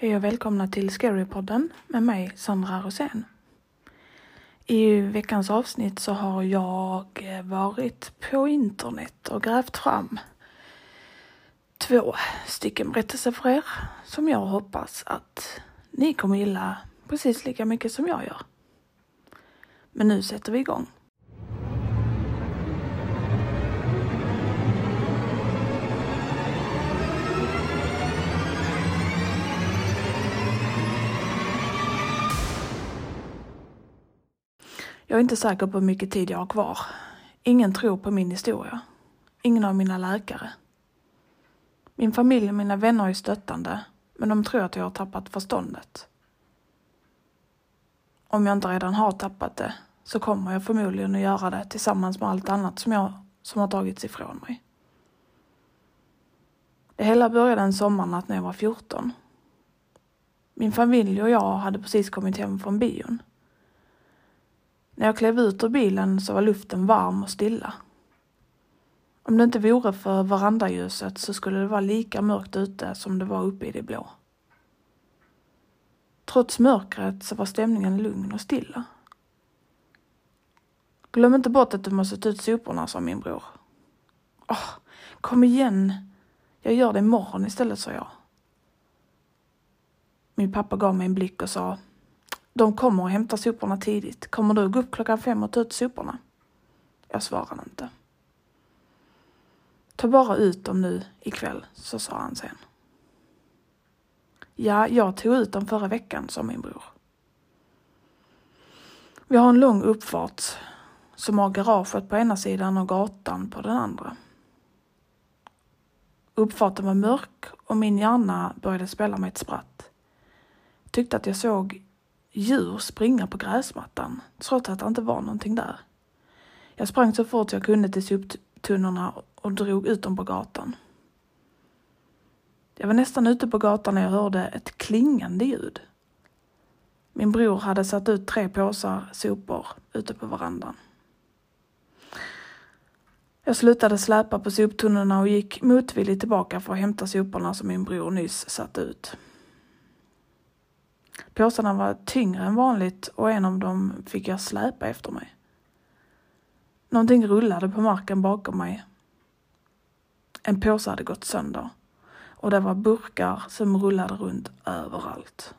Hej och välkomna till Scarypodden med mig Sandra Rosén. I veckans avsnitt så har jag varit på internet och grävt fram två stycken berättelser för er som jag hoppas att ni kommer gilla precis lika mycket som jag gör. Men nu sätter vi igång. Jag är inte säker på hur mycket tid jag har kvar. Ingen tror på min historia. Ingen av mina läkare. Min familj och mina vänner är stöttande, men de tror att jag har tappat förståndet. Om jag inte redan har tappat det så kommer jag förmodligen att göra det tillsammans med allt annat som, jag, som har tagits ifrån mig. Det hela började en sommarnatt när jag var 14. Min familj och jag hade precis kommit hem från bion. När jag klev ut ur bilen så var luften varm och stilla. Om det inte vore för verandaljuset så skulle det vara lika mörkt ute som det var uppe i det blå. Trots mörkret så var stämningen lugn och stilla. Glöm inte bort att du måste ta ut soporna, sa min bror. Åh, kom igen. Jag gör det imorgon istället, sa jag. Min pappa gav mig en blick och sa de kommer och hämtar soporna tidigt. Kommer du gå upp klockan fem och ta ut soporna? Jag svarade inte. Ta bara ut dem nu ikväll, så sa han sen. Ja, jag tog ut dem förra veckan, sa min bror. Vi har en lång uppfart som har garaget på ena sidan och gatan på den andra. Uppfarten var mörk och min hjärna började spela mig ett spratt. Tyckte att jag såg djur springa på gräsmattan trots att det inte var någonting där. Jag sprang så fort jag kunde till soptunnorna och drog ut dem på gatan. Jag var nästan ute på gatan när jag hörde ett klingande ljud. Min bror hade satt ut tre påsar sopor ute på verandan. Jag slutade släpa på soptunnorna och gick motvilligt tillbaka för att hämta soporna som min bror nyss satt ut. Påsarna var tyngre än vanligt och en av dem fick jag släpa efter mig. Någonting rullade på marken bakom mig. En påse hade gått sönder och det var burkar som rullade runt överallt.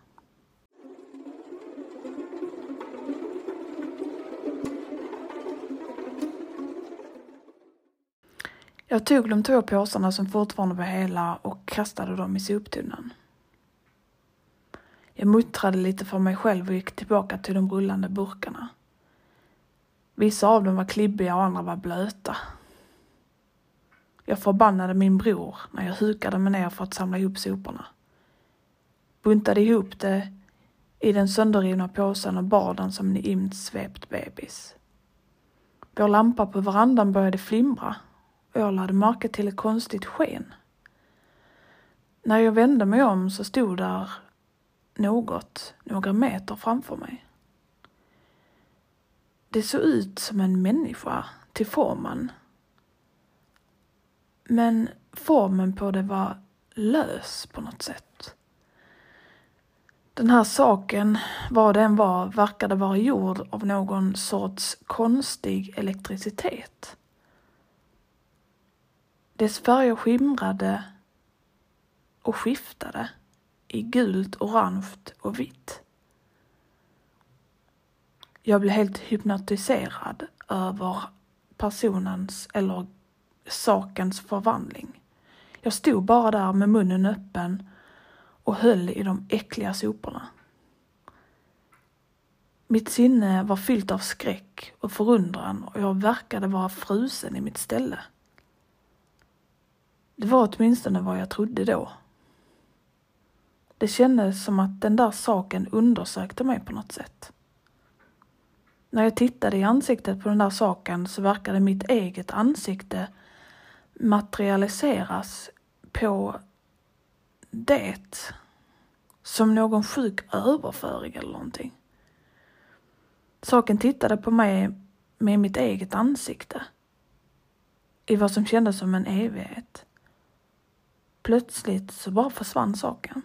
Jag tog de två påsarna som fortfarande var hela och kastade dem i soptunnan. Jag muttrade lite för mig själv och gick tillbaka till de rullande burkarna. Vissa av dem var klibbiga och andra var blöta. Jag förbannade min bror när jag hukade mig ner för att samla ihop soporna. Buntade ihop det i den sönderrivna påsen och bar den som en insvept bebis. Vår lampa på verandan började flimra och jag lade märke till ett konstigt sken. När jag vände mig om så stod där något några meter framför mig. Det såg ut som en människa till formen. Men formen på det var lös på något sätt. Den här saken, vad den var, verkade vara gjord av någon sorts konstig elektricitet. Dess färger skimrade och skiftade i gult, orange och vitt. Jag blev helt hypnotiserad över personens eller sakens förvandling. Jag stod bara där med munnen öppen och höll i de äckliga soporna. Mitt sinne var fyllt av skräck och förundran och jag verkade vara frusen i mitt ställe. Det var åtminstone vad jag trodde då. Det kändes som att den där saken undersökte mig på något sätt. När jag tittade i ansiktet på den där saken så verkade mitt eget ansikte materialiseras på det som någon sjuk överföring eller någonting. Saken tittade på mig med mitt eget ansikte i vad som kändes som en evighet. Plötsligt så bara försvann saken.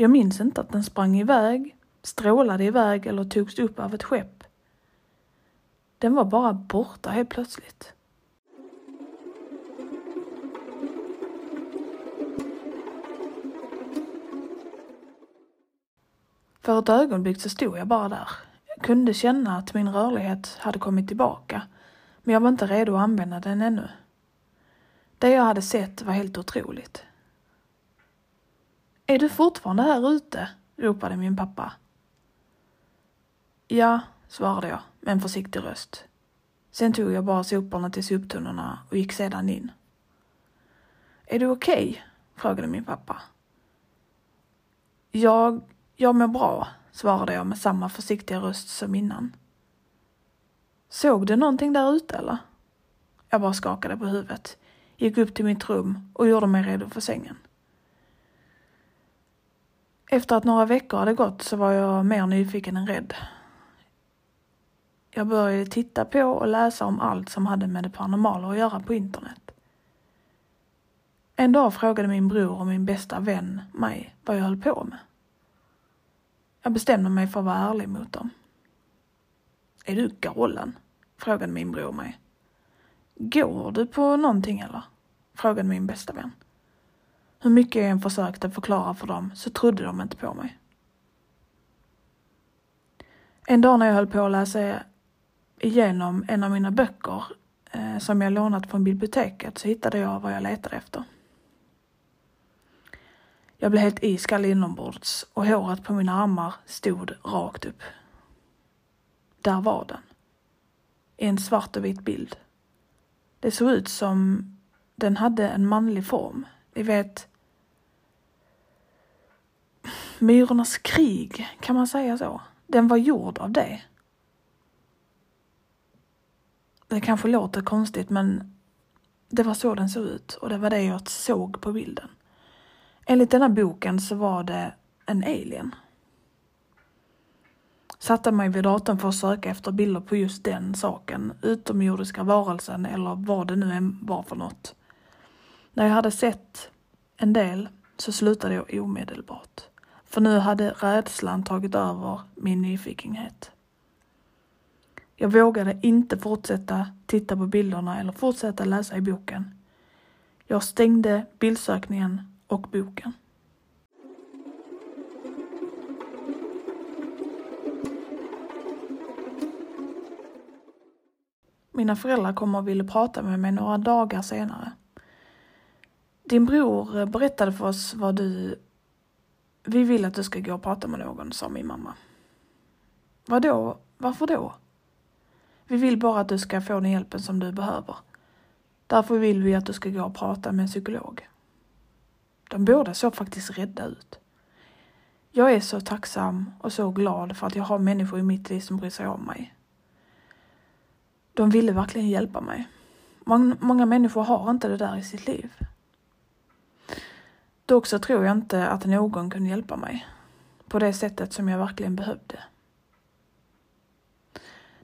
Jag minns inte att den sprang iväg, strålade iväg eller togs upp av ett skepp. Den var bara borta helt plötsligt. För ett ögonblick så stod jag bara där. Jag kunde känna att min rörlighet hade kommit tillbaka, men jag var inte redo att använda den ännu. Det jag hade sett var helt otroligt. Är du fortfarande här ute? ropade min pappa. Ja, svarade jag med en försiktig röst. Sen tog jag bara soporna till soptunnorna och gick sedan in. Är du okej? Okay? frågade min pappa. Jag, jag mår bra, svarade jag med samma försiktiga röst som innan. Såg du någonting där ute eller? Jag bara skakade på huvudet, gick upp till mitt rum och gjorde mig redo för sängen. Efter att några veckor hade gått så var jag mer nyfiken än rädd. Jag började titta på och läsa om allt som hade med det paranormala att göra på internet. En dag frågade min bror och min bästa vän mig vad jag höll på med. Jag bestämde mig för att vara ärlig mot dem. Är du galen? frågade min bror mig. Går du på någonting eller? frågade min bästa vän. Hur mycket jag än försökte förklara för dem så trodde de inte på mig. En dag när jag höll på att läsa igenom en av mina böcker eh, som jag lånat från biblioteket så hittade jag vad jag letade efter. Jag blev helt iskall inombords och håret på mina armar stod rakt upp. Där var den. I en svart och vit bild. Det såg ut som den hade en manlig form. Ni vet Myrornas krig, kan man säga så? Den var gjord av det. Det kanske låter konstigt men det var så den såg ut och det var det jag såg på bilden. Enligt denna boken så var det en alien. Satte mig vid datorn för att söka efter bilder på just den saken, utomjordiska varelsen eller vad det nu än var för något. När jag hade sett en del så slutade jag omedelbart. För nu hade rädslan tagit över min nyfikenhet. Jag vågade inte fortsätta titta på bilderna eller fortsätta läsa i boken. Jag stängde bildsökningen och boken. Mina föräldrar kom och ville prata med mig några dagar senare. Din bror eh, berättade för oss vad du... Vi vill att du ska gå och prata med någon, sa min mamma. Vadå? Varför då? Vi vill bara att du ska få den hjälpen som du behöver. Därför vill vi att du ska gå och prata med en psykolog. De båda såg faktiskt rädda ut. Jag är så tacksam och så glad för att jag har människor i mitt liv som bryr sig om mig. De ville verkligen hjälpa mig. Många människor har inte det där i sitt liv. Dock så tror jag inte att någon kunde hjälpa mig på det sättet som jag verkligen behövde.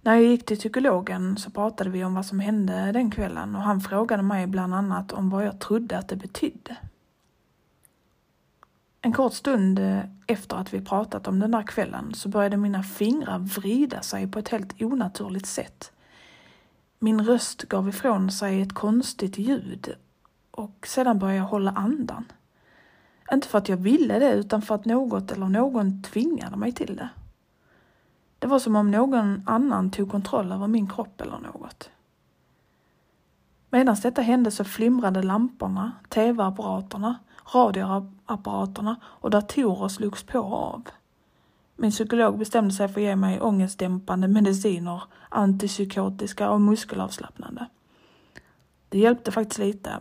När jag gick till psykologen så pratade vi om vad som hände den kvällen och han frågade mig bland annat om vad jag trodde att det betydde. En kort stund efter att vi pratat om den där kvällen så började mina fingrar vrida sig på ett helt onaturligt sätt. Min röst gav ifrån sig ett konstigt ljud och sedan började jag hålla andan. Inte för att jag ville det utan för att något eller någon tvingade mig till det. Det var som om någon annan tog kontroll över min kropp eller något. Medan detta hände så flimrade lamporna, tv-apparaterna, radioapparaterna och datorer slogs på och av. Min psykolog bestämde sig för att ge mig ångestdämpande mediciner, antipsykotiska och muskelavslappnande. Det hjälpte faktiskt lite,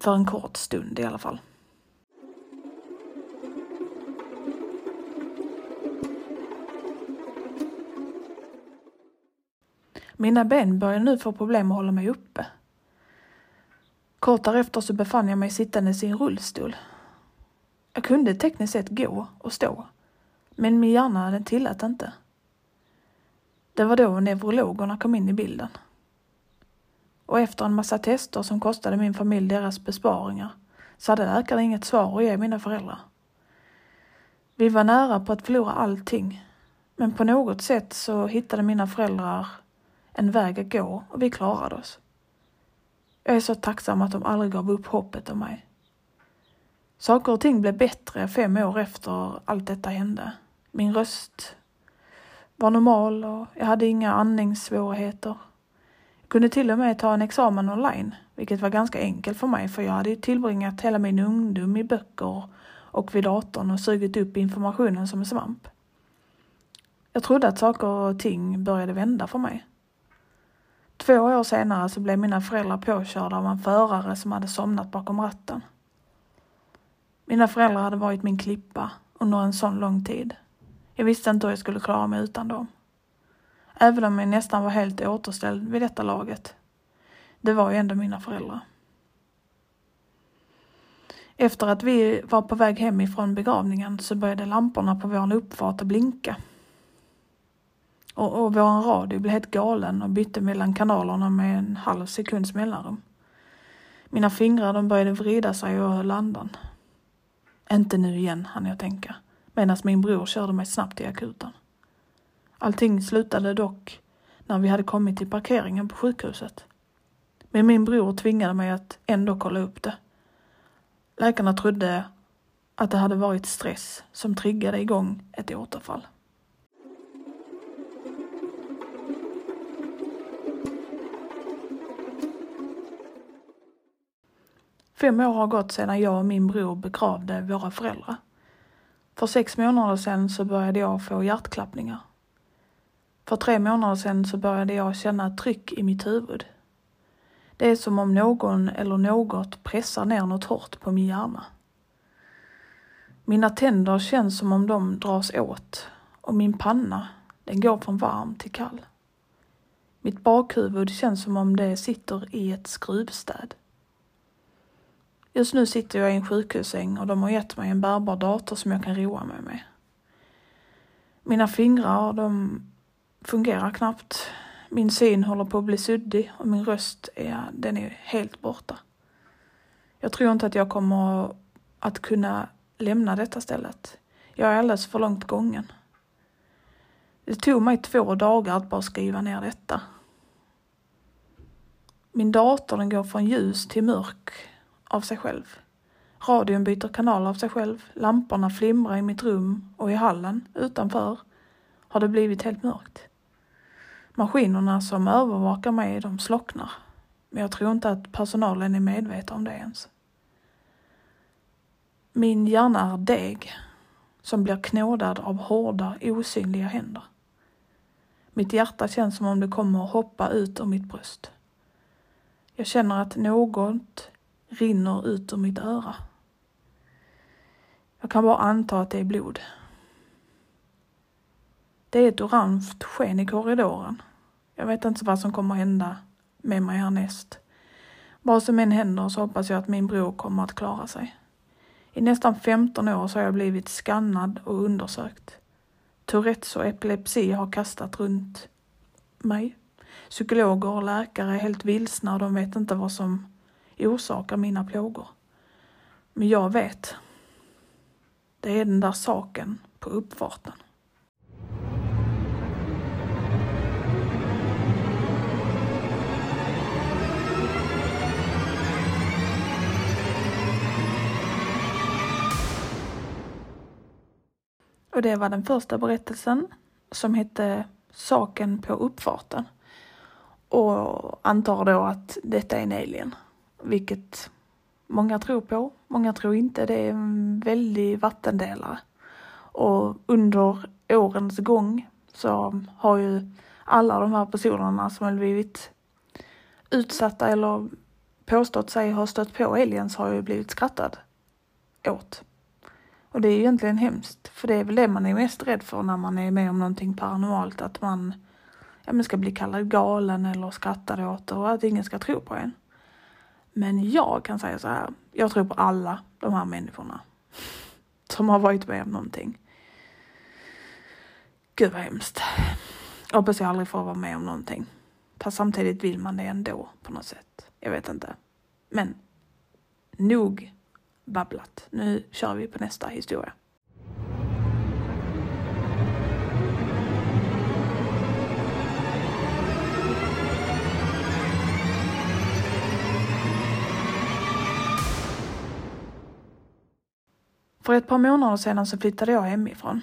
för en kort stund i alla fall. Mina ben började nu få problem att hålla mig uppe. Kort därefter så befann jag mig sittandes i en rullstol. Jag kunde tekniskt sett gå och stå, men min hjärna den tillät inte. Det var då neurologerna kom in i bilden. Och efter en massa tester som kostade min familj deras besparingar så hade läkaren inget svar att ge mina föräldrar. Vi var nära på att förlora allting. Men på något sätt så hittade mina föräldrar en väg att gå och vi klarade oss. Jag är så tacksam att de aldrig gav upp hoppet om mig. Saker och ting blev bättre fem år efter allt detta hände. Min röst var normal och jag hade inga andningssvårigheter. Jag kunde till och med ta en examen online, vilket var ganska enkelt för mig för jag hade tillbringat hela min ungdom i böcker och vid datorn och sugit upp informationen som en svamp. Jag trodde att saker och ting började vända för mig. Två år senare så blev mina föräldrar påkörda av en förare som hade somnat bakom ratten. Mina föräldrar hade varit min klippa under en sån lång tid. Jag visste inte hur jag skulle klara mig utan dem. Även om jag nästan var helt återställd vid detta laget. Det var ju ändå mina föräldrar. Efter att vi var på väg hem ifrån begravningen så började lamporna på vår uppfart att blinka. Och, och vår radio blev helt galen och bytte mellan kanalerna med en halv sekunds mellanrum. Mina fingrar de började vrida sig och höll andan. Inte nu igen, hann jag tänka, medan min bror körde mig snabbt till akuten. Allting slutade dock när vi hade kommit till parkeringen på sjukhuset. Men min bror tvingade mig att ändå kolla upp det. Läkarna trodde att det hade varit stress som triggade igång ett återfall. Fem år har gått sedan jag och min bror begravde våra föräldrar. För sex månader sedan så började jag få hjärtklappningar. För tre månader sedan så började jag känna ett tryck i mitt huvud. Det är som om någon eller något pressar ner något hårt på min hjärna. Mina tänder känns som om de dras åt och min panna, den går från varm till kall. Mitt bakhuvud känns som om det sitter i ett skruvstäd. Just nu sitter jag i en sjukhussäng och de har gett mig en bärbar dator som jag kan roa mig med. Mina fingrar, de fungerar knappt. Min syn håller på att bli suddig och min röst är, den är helt borta. Jag tror inte att jag kommer att kunna lämna detta stället. Jag är alldeles för långt gången. Det tog mig två dagar att bara skriva ner detta. Min dator den går från ljus till mörk av sig själv. Radion byter kanal av sig själv, lamporna flimrar i mitt rum och i hallen utanför har det blivit helt mörkt. Maskinerna som övervakar mig, de slocknar. Men jag tror inte att personalen är medveten om det ens. Min hjärna är deg som blir knådad av hårda, osynliga händer. Mitt hjärta känns som om det kommer att hoppa ut ur mitt bröst. Jag känner att något rinner ut ur mitt öra. Jag kan bara anta att det är blod. Det är ett orange sken i korridoren. Jag vet inte vad som kommer hända med mig härnäst. Vad som än händer så hoppas jag att min bror kommer att klara sig. I nästan 15 år så har jag blivit skannad och undersökt. Tourettes och epilepsi har kastat runt mig. Psykologer och läkare är helt vilsna och de vet inte vad som orsakar mina plågor. Men jag vet. Det är den där saken på uppfarten. Och det var den första berättelsen som hette Saken på uppfarten. Och antar då att detta är en alien vilket många tror på, många tror inte. Det är en väldig vattendelare. Och under årens gång så har ju alla de här personerna som har blivit utsatta eller påstått sig ha stött på aliens har ju blivit skrattad åt. Och det är ju egentligen hemskt, för det är väl det man är mest rädd för när man är med om någonting paranormalt, att man ja, men ska bli kallad galen eller skrattad åt och att ingen ska tro på en. Men jag kan säga så här, jag tror på alla de här människorna som har varit med om någonting. Gud vad hemskt. Jag hoppas jag aldrig får vara med om någonting. Fast samtidigt vill man det ändå på något sätt. Jag vet inte. Men nog babblat. Nu kör vi på nästa historia. För ett par månader sedan så flyttade jag hemifrån.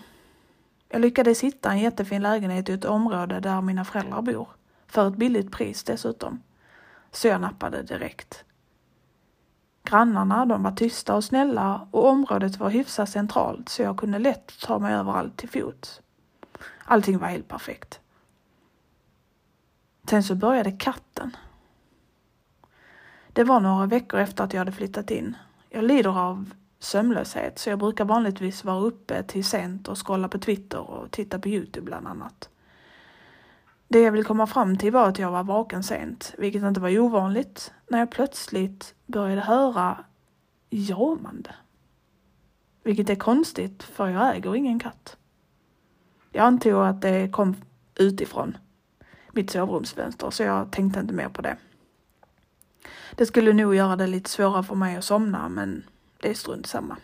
Jag lyckades hitta en jättefin lägenhet i ett område där mina föräldrar bor. För ett billigt pris dessutom. Så jag nappade direkt. Grannarna de var tysta och snälla och området var hyfsat centralt så jag kunde lätt ta mig överallt till fots. Allting var helt perfekt. Sen så började katten. Det var några veckor efter att jag hade flyttat in. Jag lider av sömnlöshet så jag brukar vanligtvis vara uppe till sent och scrolla på Twitter och titta på Youtube bland annat. Det jag vill komma fram till var att jag var vaken sent, vilket inte var ovanligt, när jag plötsligt började höra jamande. Vilket är konstigt, för jag äger ingen katt. Jag antog att det kom utifrån mitt sovrumsfönster, så jag tänkte inte mer på det. Det skulle nog göra det lite svårare för mig att somna, men det är strunt samma.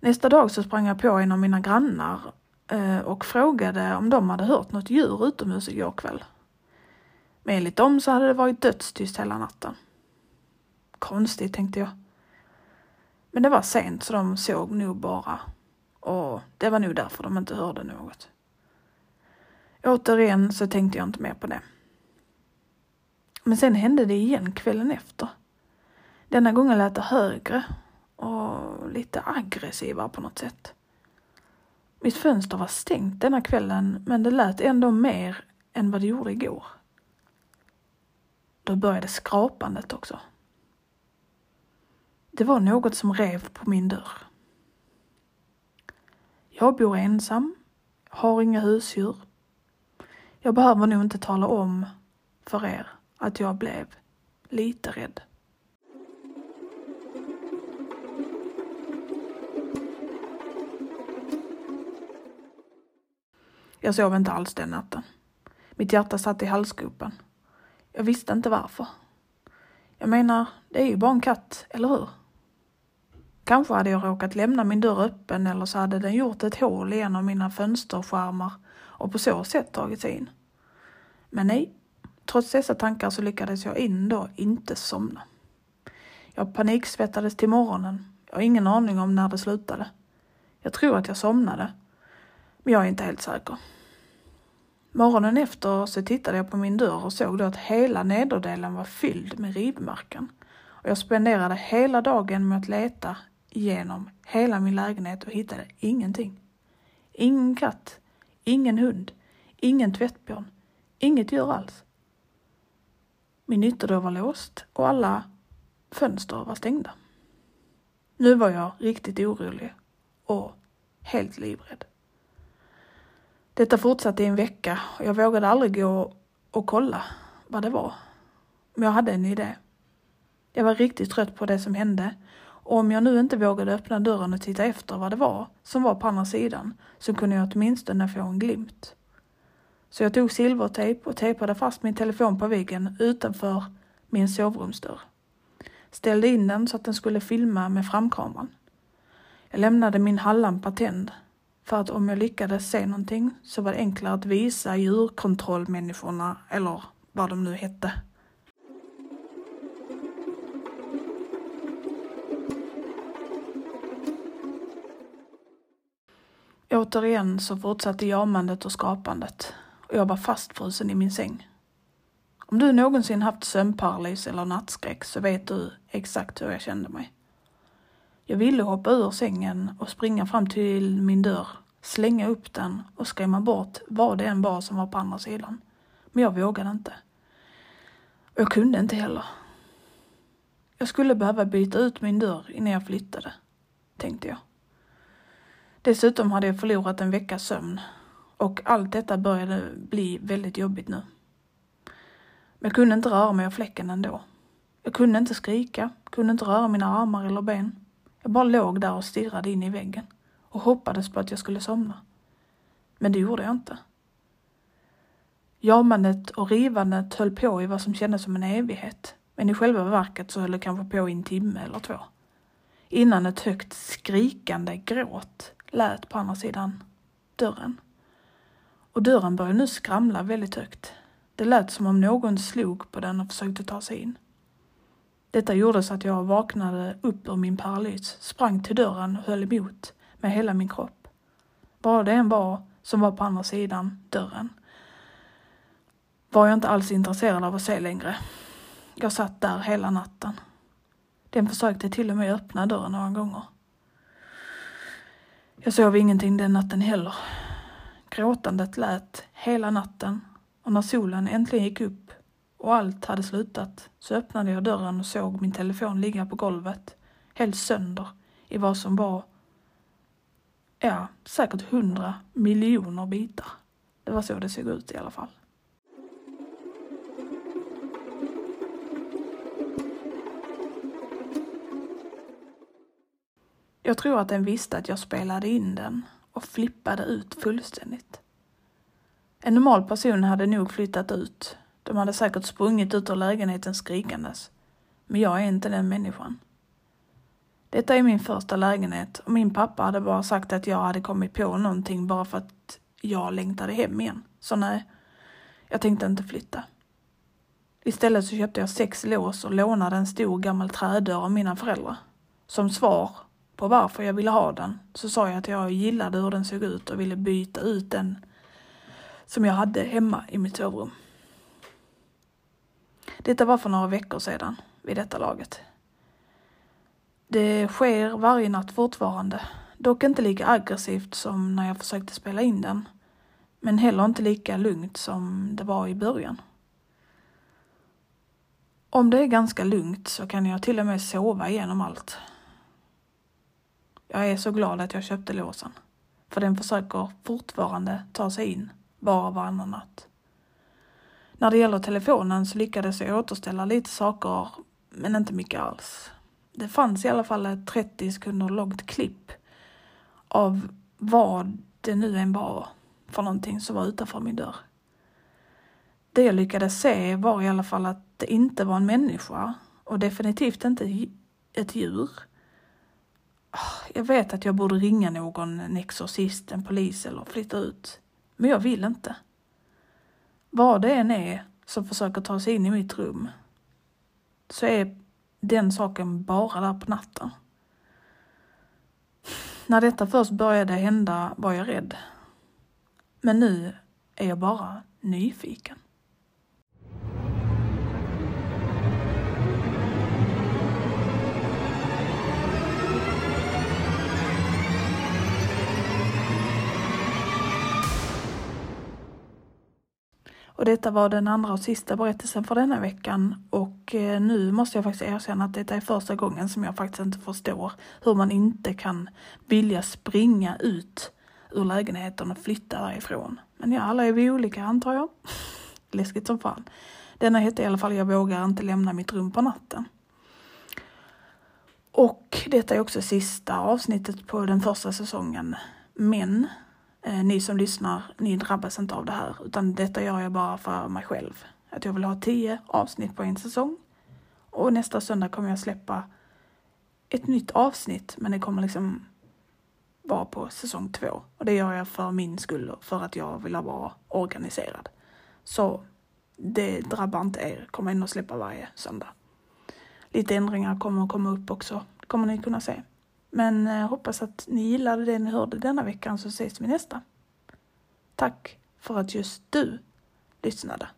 Nästa dag så sprang jag på en av mina grannar eh, och frågade om de hade hört något djur utomhus igår kväll. Men enligt dem så hade det varit dödstyst hela natten. Konstigt, tänkte jag. Men det var sent så de såg nog bara och det var nog därför de inte hörde något. Återigen så tänkte jag inte mer på det. Men sen hände det igen kvällen efter. Denna gången lät det högre och lite aggressivare på något sätt. Mitt fönster var stängt denna kvällen men det lät ändå mer än vad det gjorde igår. Då började skrapandet också. Det var något som rev på min dörr. Jag bor ensam, har inga husdjur. Jag behöver nog inte tala om för er att jag blev lite rädd. Jag sov inte alls den natten. Mitt hjärta satt i halsgropen. Jag visste inte varför. Jag menar, det är ju bara en katt, eller hur? Kanske hade jag råkat lämna min dörr öppen eller så hade den gjort ett hål i en av mina fönsterskärmar och på så sätt tagit sig in. Men nej, trots dessa tankar så lyckades jag ändå inte somna. Jag paniksvettades till morgonen. Jag har ingen aning om när det slutade. Jag tror att jag somnade, men jag är inte helt säker. Morgonen efter så tittade jag på min dörr och såg då att hela nederdelen var fylld med rivmärken. Och jag spenderade hela dagen med att leta igenom hela min lägenhet och hittade ingenting. Ingen katt, ingen hund, ingen tvättbjörn, inget djur alls. Min ytterdörr var låst och alla fönster var stängda. Nu var jag riktigt orolig och helt livrädd. Detta fortsatte i en vecka och jag vågade aldrig gå och kolla vad det var. Men jag hade en idé. Jag var riktigt trött på det som hände och om jag nu inte vågade öppna dörren och titta efter vad det var som var på andra sidan så kunde jag åtminstone få en glimt. Så jag tog silvertejp och tejpade fast min telefon på väggen utanför min sovrumsdörr. Ställde in den så att den skulle filma med framkameran. Jag lämnade min hallampa tänd för att om jag lyckades se någonting så var det enklare att visa djurkontrollmänniskorna, eller vad de nu hette. Återigen så fortsatte jamandet och skapandet och jag var fastfrusen i min säng. Om du någonsin haft sömnparalys eller nattskräck så vet du exakt hur jag kände mig. Jag ville hoppa ur sängen och springa fram till min dörr, slänga upp den och skrämma bort vad det än var som var på andra sidan. Men jag vågade inte. Och jag kunde inte heller. Jag skulle behöva byta ut min dörr innan jag flyttade, tänkte jag. Dessutom hade jag förlorat en veckas sömn och allt detta började bli väldigt jobbigt nu. Men jag kunde inte röra mig av fläcken ändå. Jag kunde inte skrika, kunde inte röra mina armar eller ben. Jag bara låg där och stirrade in i väggen och hoppades på att jag skulle somna. Men det gjorde jag inte. Jamandet och rivandet höll på i vad som kändes som en evighet. Men i själva verket så höll det kanske på i en timme eller två. Innan ett högt skrikande gråt lät på andra sidan dörren. Och dörren började nu skramla väldigt högt. Det lät som om någon slog på den och försökte ta sig in. Detta gjorde så att jag vaknade upp ur min paralys, sprang till dörren och höll emot med hela min kropp. Bara det en var som var på andra sidan dörren var jag inte alls intresserad av att se längre. Jag satt där hela natten. Den försökte till och med öppna dörren några gånger. Jag sov ingenting den natten heller. Gråtandet lät hela natten och när solen äntligen gick upp och allt hade slutat så öppnade jag dörren och såg min telefon ligga på golvet, helt sönder i vad som var, ja, säkert hundra miljoner bitar. Det var så det såg ut i alla fall. Jag tror att den visste att jag spelade in den och flippade ut fullständigt. En normal person hade nog flyttat ut. De hade säkert sprungit ut ur lägenheten skrikandes. Men jag är inte den människan. Detta är min första lägenhet och min pappa hade bara sagt att jag hade kommit på någonting bara för att jag längtade hem igen. Så nej, jag tänkte inte flytta. Istället så köpte jag sex lås och lånade en stor gammal trädörr av mina föräldrar. Som svar på varför jag ville ha den så sa jag att jag gillade hur den såg ut och ville byta ut den som jag hade hemma i mitt sovrum. Detta var för några veckor sedan vid detta laget. Det sker varje natt fortfarande, dock inte lika aggressivt som när jag försökte spela in den, men heller inte lika lugnt som det var i början. Om det är ganska lugnt så kan jag till och med sova igenom allt. Jag är så glad att jag köpte låsen. För den försöker fortfarande ta sig in bara varannan natt. När det gäller telefonen så lyckades jag återställa lite saker, men inte mycket alls. Det fanns i alla fall ett 30 sekunder långt klipp av vad det nu än var för någonting som var utanför min dörr. Det jag lyckades se var i alla fall att det inte var en människa och definitivt inte ett djur. Ah, jag vet att jag borde ringa någon, en exorcist, en polis eller flytta ut. Men jag vill inte. Vad det än är som försöker ta sig in i mitt rum så är den saken bara där på natten. När detta först började hända var jag rädd. Men nu är jag bara nyfiken. Och detta var den andra och sista berättelsen för denna veckan och eh, nu måste jag faktiskt erkänna att detta är första gången som jag faktiskt inte förstår hur man inte kan vilja springa ut ur lägenheten och flytta därifrån. Men ja, alla är vi olika antar jag. Läskigt som fan. Denna hette i alla fall Jag vågar inte lämna mitt rum på natten. Och detta är också sista avsnittet på den första säsongen. Men Eh, ni som lyssnar, ni drabbas inte av det här, utan detta gör jag bara för mig själv. Att jag vill ha tio avsnitt på en säsong. Och nästa söndag kommer jag släppa ett nytt avsnitt, men det kommer liksom vara på säsong två. Och det gör jag för min skull, för att jag vill vara organiserad. Så det drabbar inte er, kommer ändå släppa varje söndag. Lite ändringar kommer att komma upp också, Det kommer ni kunna se. Men eh, hoppas att ni gillade det ni hörde denna veckan så ses vi nästa. Tack för att just du lyssnade.